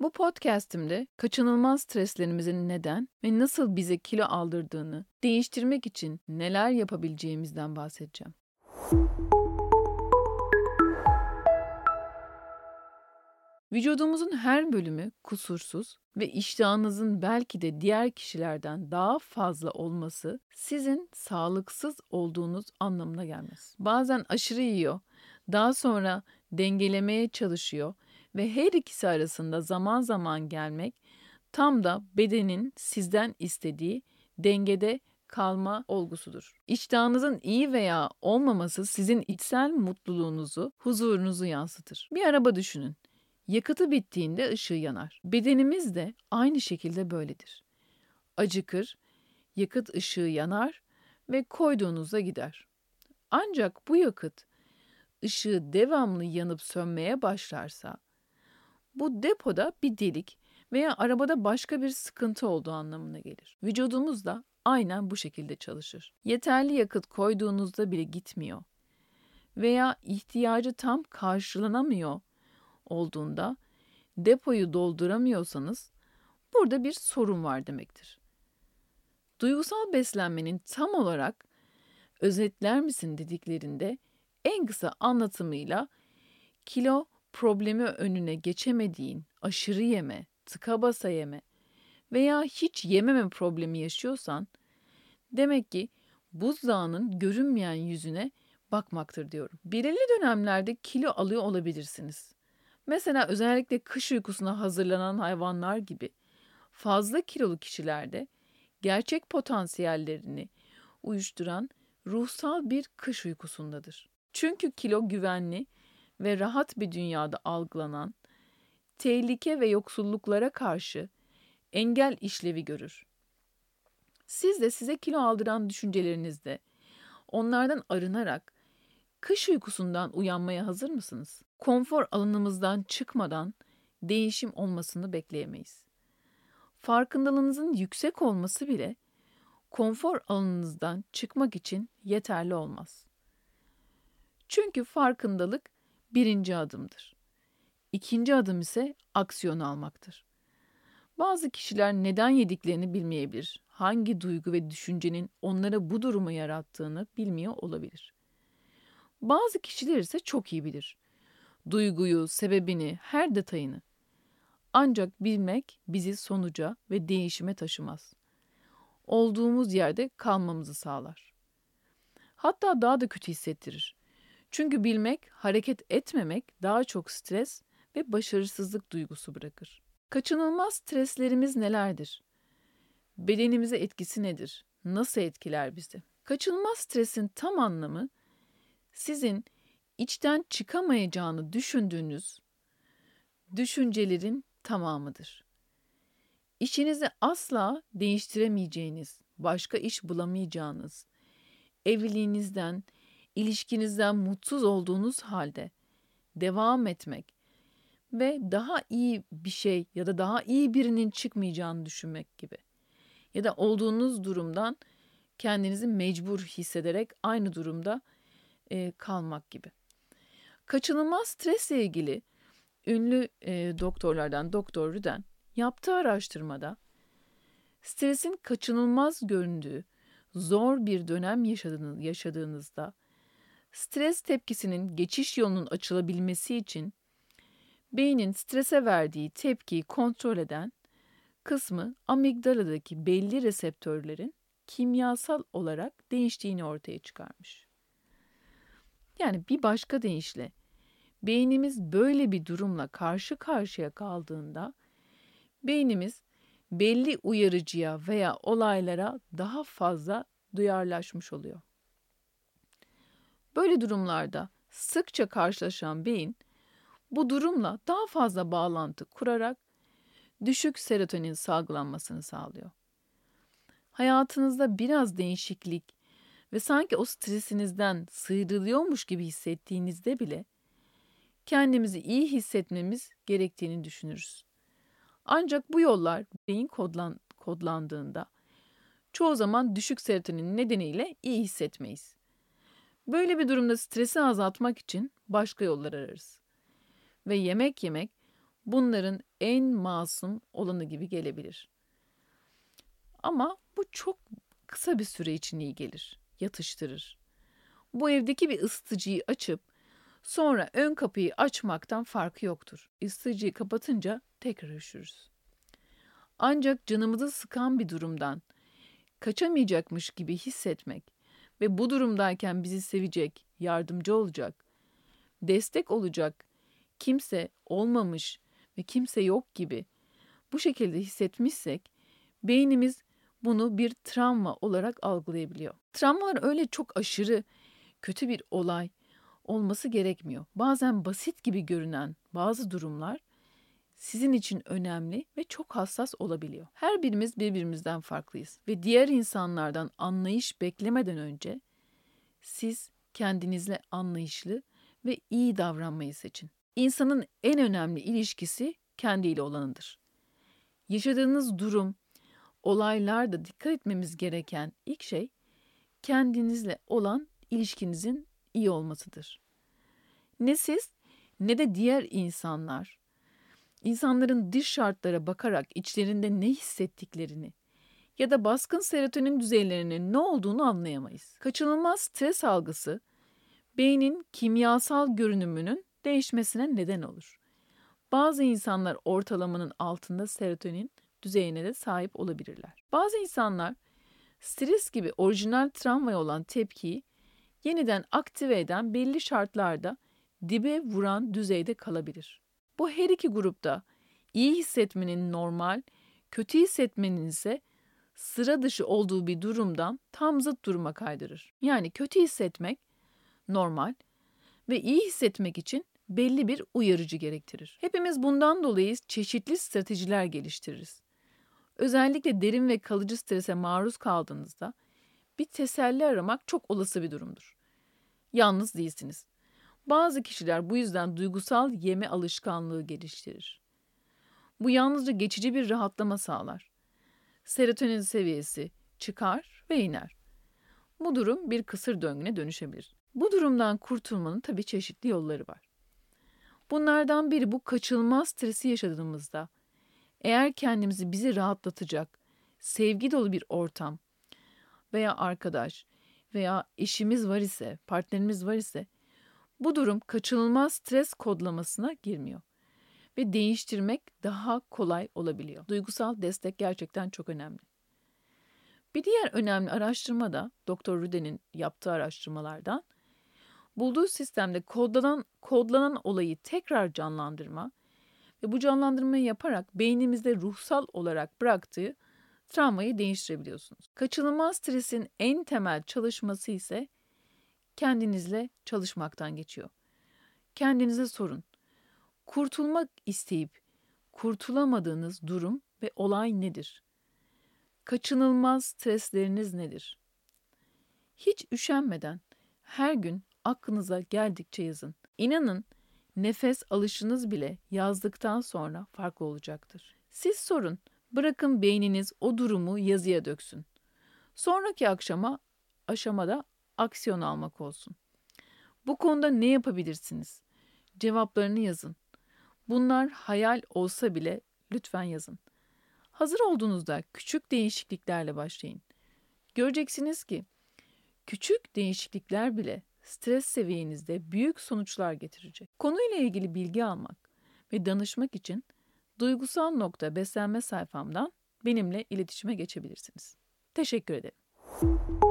Bu podcast'imde kaçınılmaz streslerimizin neden ve nasıl bize kilo aldırdığını değiştirmek için neler yapabileceğimizden bahsedeceğim. Vücudumuzun her bölümü kusursuz ve iştahınızın belki de diğer kişilerden daha fazla olması sizin sağlıksız olduğunuz anlamına gelmez. Bazen aşırı yiyor, daha sonra dengelemeye çalışıyor ve her ikisi arasında zaman zaman gelmek tam da bedenin sizden istediği dengede kalma olgusudur. İştahınızın iyi veya olmaması sizin içsel mutluluğunuzu, huzurunuzu yansıtır. Bir araba düşünün. Yakıtı bittiğinde ışığı yanar. Bedenimiz de aynı şekilde böyledir. Acıkır, yakıt ışığı yanar ve koyduğunuzda gider. Ancak bu yakıt ışığı devamlı yanıp sönmeye başlarsa bu depoda bir delik veya arabada başka bir sıkıntı olduğu anlamına gelir. Vücudumuz da aynen bu şekilde çalışır. Yeterli yakıt koyduğunuzda bile gitmiyor veya ihtiyacı tam karşılanamıyor olduğunda depoyu dolduramıyorsanız burada bir sorun var demektir. Duygusal beslenmenin tam olarak özetler misin dediklerinde en kısa anlatımıyla kilo problemi önüne geçemediğin aşırı yeme, tıka basa yeme veya hiç yememe problemi yaşıyorsan demek ki buzdağının görünmeyen yüzüne bakmaktır diyorum. Belirli dönemlerde kilo alıyor olabilirsiniz. Mesela özellikle kış uykusuna hazırlanan hayvanlar gibi fazla kilolu kişilerde gerçek potansiyellerini uyuşturan ruhsal bir kış uykusundadır. Çünkü kilo güvenli ve rahat bir dünyada algılanan tehlike ve yoksulluklara karşı engel işlevi görür. Siz de size kilo aldıran düşüncelerinizde onlardan arınarak kış uykusundan uyanmaya hazır mısınız? Konfor alanımızdan çıkmadan değişim olmasını bekleyemeyiz. Farkındalığınızın yüksek olması bile konfor alanınızdan çıkmak için yeterli olmaz. Çünkü farkındalık birinci adımdır. İkinci adım ise aksiyon almaktır. Bazı kişiler neden yediklerini bilmeyebilir. Hangi duygu ve düşüncenin onlara bu durumu yarattığını bilmiyor olabilir. Bazı kişiler ise çok iyi bilir. Duyguyu, sebebini, her detayını. Ancak bilmek bizi sonuca ve değişime taşımaz. Olduğumuz yerde kalmamızı sağlar. Hatta daha da kötü hissettirir. Çünkü bilmek, hareket etmemek daha çok stres ve başarısızlık duygusu bırakır. Kaçınılmaz streslerimiz nelerdir? Bedenimize etkisi nedir? Nasıl etkiler bizi? Kaçınılmaz stresin tam anlamı sizin içten çıkamayacağını düşündüğünüz düşüncelerin tamamıdır. İşinizi asla değiştiremeyeceğiniz, başka iş bulamayacağınız, evliliğinizden, ilişkinizden mutsuz olduğunuz halde devam etmek ve daha iyi bir şey ya da daha iyi birinin çıkmayacağını düşünmek gibi. Ya da olduğunuz durumdan kendinizi mecbur hissederek aynı durumda kalmak gibi. Kaçınılmaz stresle ilgili ünlü e, doktorlardan Doktor Rüden yaptığı araştırmada stresin kaçınılmaz göründüğü zor bir dönem yaşadığınız, yaşadığınızda stres tepkisinin geçiş yolunun açılabilmesi için beynin strese verdiği tepkiyi kontrol eden kısmı amigdaladaki belli reseptörlerin kimyasal olarak değiştiğini ortaya çıkarmış. Yani bir başka deyişle beynimiz böyle bir durumla karşı karşıya kaldığında beynimiz belli uyarıcıya veya olaylara daha fazla duyarlaşmış oluyor. Böyle durumlarda sıkça karşılaşan beyin bu durumla daha fazla bağlantı kurarak düşük serotonin salgılanmasını sağlıyor. Hayatınızda biraz değişiklik ve sanki o stresinizden sıyrılıyormuş gibi hissettiğinizde bile kendimizi iyi hissetmemiz gerektiğini düşünürüz. Ancak bu yollar beyin kodlan, kodlandığında çoğu zaman düşük serotonin nedeniyle iyi hissetmeyiz. Böyle bir durumda stresi azaltmak için başka yollar ararız. Ve yemek yemek bunların en masum olanı gibi gelebilir. Ama bu çok kısa bir süre için iyi gelir, yatıştırır. Bu evdeki bir ısıtıcıyı açıp sonra ön kapıyı açmaktan farkı yoktur. Isıtıcıyı kapatınca tekrar üşürüz. Ancak canımızı sıkan bir durumdan kaçamayacakmış gibi hissetmek ve bu durumdayken bizi sevecek, yardımcı olacak, destek olacak kimse olmamış ve kimse yok gibi bu şekilde hissetmişsek beynimiz bunu bir travma olarak algılayabiliyor. Travmalar öyle çok aşırı kötü bir olay olması gerekmiyor. Bazen basit gibi görünen bazı durumlar sizin için önemli ve çok hassas olabiliyor. Her birimiz birbirimizden farklıyız ve diğer insanlardan anlayış beklemeden önce siz kendinizle anlayışlı ve iyi davranmayı seçin. İnsanın en önemli ilişkisi kendiyle olanıdır. Yaşadığınız durum, olaylarda dikkat etmemiz gereken ilk şey kendinizle olan ilişkinizin iyi olmasıdır. Ne siz ne de diğer insanlar insanların dış şartlara bakarak içlerinde ne hissettiklerini ya da baskın serotonin düzeylerinin ne olduğunu anlayamayız. Kaçınılmaz stres algısı beynin kimyasal görünümünün değişmesine neden olur. Bazı insanlar ortalamanın altında serotonin düzeyine de sahip olabilirler. Bazı insanlar stres gibi orijinal travmaya olan tepkiyi yeniden aktive eden belli şartlarda dibe vuran düzeyde kalabilir. Bu her iki grupta iyi hissetmenin normal, kötü hissetmenin ise sıra dışı olduğu bir durumdan tam zıt duruma kaydırır. Yani kötü hissetmek normal ve iyi hissetmek için belli bir uyarıcı gerektirir. Hepimiz bundan dolayı çeşitli stratejiler geliştiririz. Özellikle derin ve kalıcı strese maruz kaldığınızda bir teselli aramak çok olası bir durumdur. Yalnız değilsiniz. Bazı kişiler bu yüzden duygusal yeme alışkanlığı geliştirir. Bu yalnızca geçici bir rahatlama sağlar. Serotonin seviyesi çıkar ve iner. Bu durum bir kısır döngüne dönüşebilir. Bu durumdan kurtulmanın tabii çeşitli yolları var. Bunlardan biri bu kaçılmaz stresi yaşadığımızda eğer kendimizi bizi rahatlatacak, sevgi dolu bir ortam veya arkadaş veya eşimiz var ise, partnerimiz var ise bu durum kaçınılmaz stres kodlamasına girmiyor ve değiştirmek daha kolay olabiliyor. Duygusal destek gerçekten çok önemli. Bir diğer önemli araştırma da Dr. Rüde'nin yaptığı araştırmalardan bulduğu sistemde kodlanan, kodlanan olayı tekrar canlandırma ve bu canlandırmayı yaparak beynimizde ruhsal olarak bıraktığı travmayı değiştirebiliyorsunuz. Kaçınılmaz stresin en temel çalışması ise kendinizle çalışmaktan geçiyor. Kendinize sorun. Kurtulmak isteyip kurtulamadığınız durum ve olay nedir? Kaçınılmaz stresleriniz nedir? Hiç üşenmeden her gün aklınıza geldikçe yazın. İnanın nefes alışınız bile yazdıktan sonra farklı olacaktır. Siz sorun, bırakın beyniniz o durumu yazıya döksün. Sonraki akşama aşamada aksiyon almak olsun. Bu konuda ne yapabilirsiniz? Cevaplarını yazın. Bunlar hayal olsa bile lütfen yazın. Hazır olduğunuzda küçük değişikliklerle başlayın. Göreceksiniz ki küçük değişiklikler bile stres seviyenizde büyük sonuçlar getirecek. Konuyla ilgili bilgi almak ve danışmak için duygusal nokta beslenme sayfamdan benimle iletişime geçebilirsiniz. Teşekkür ederim.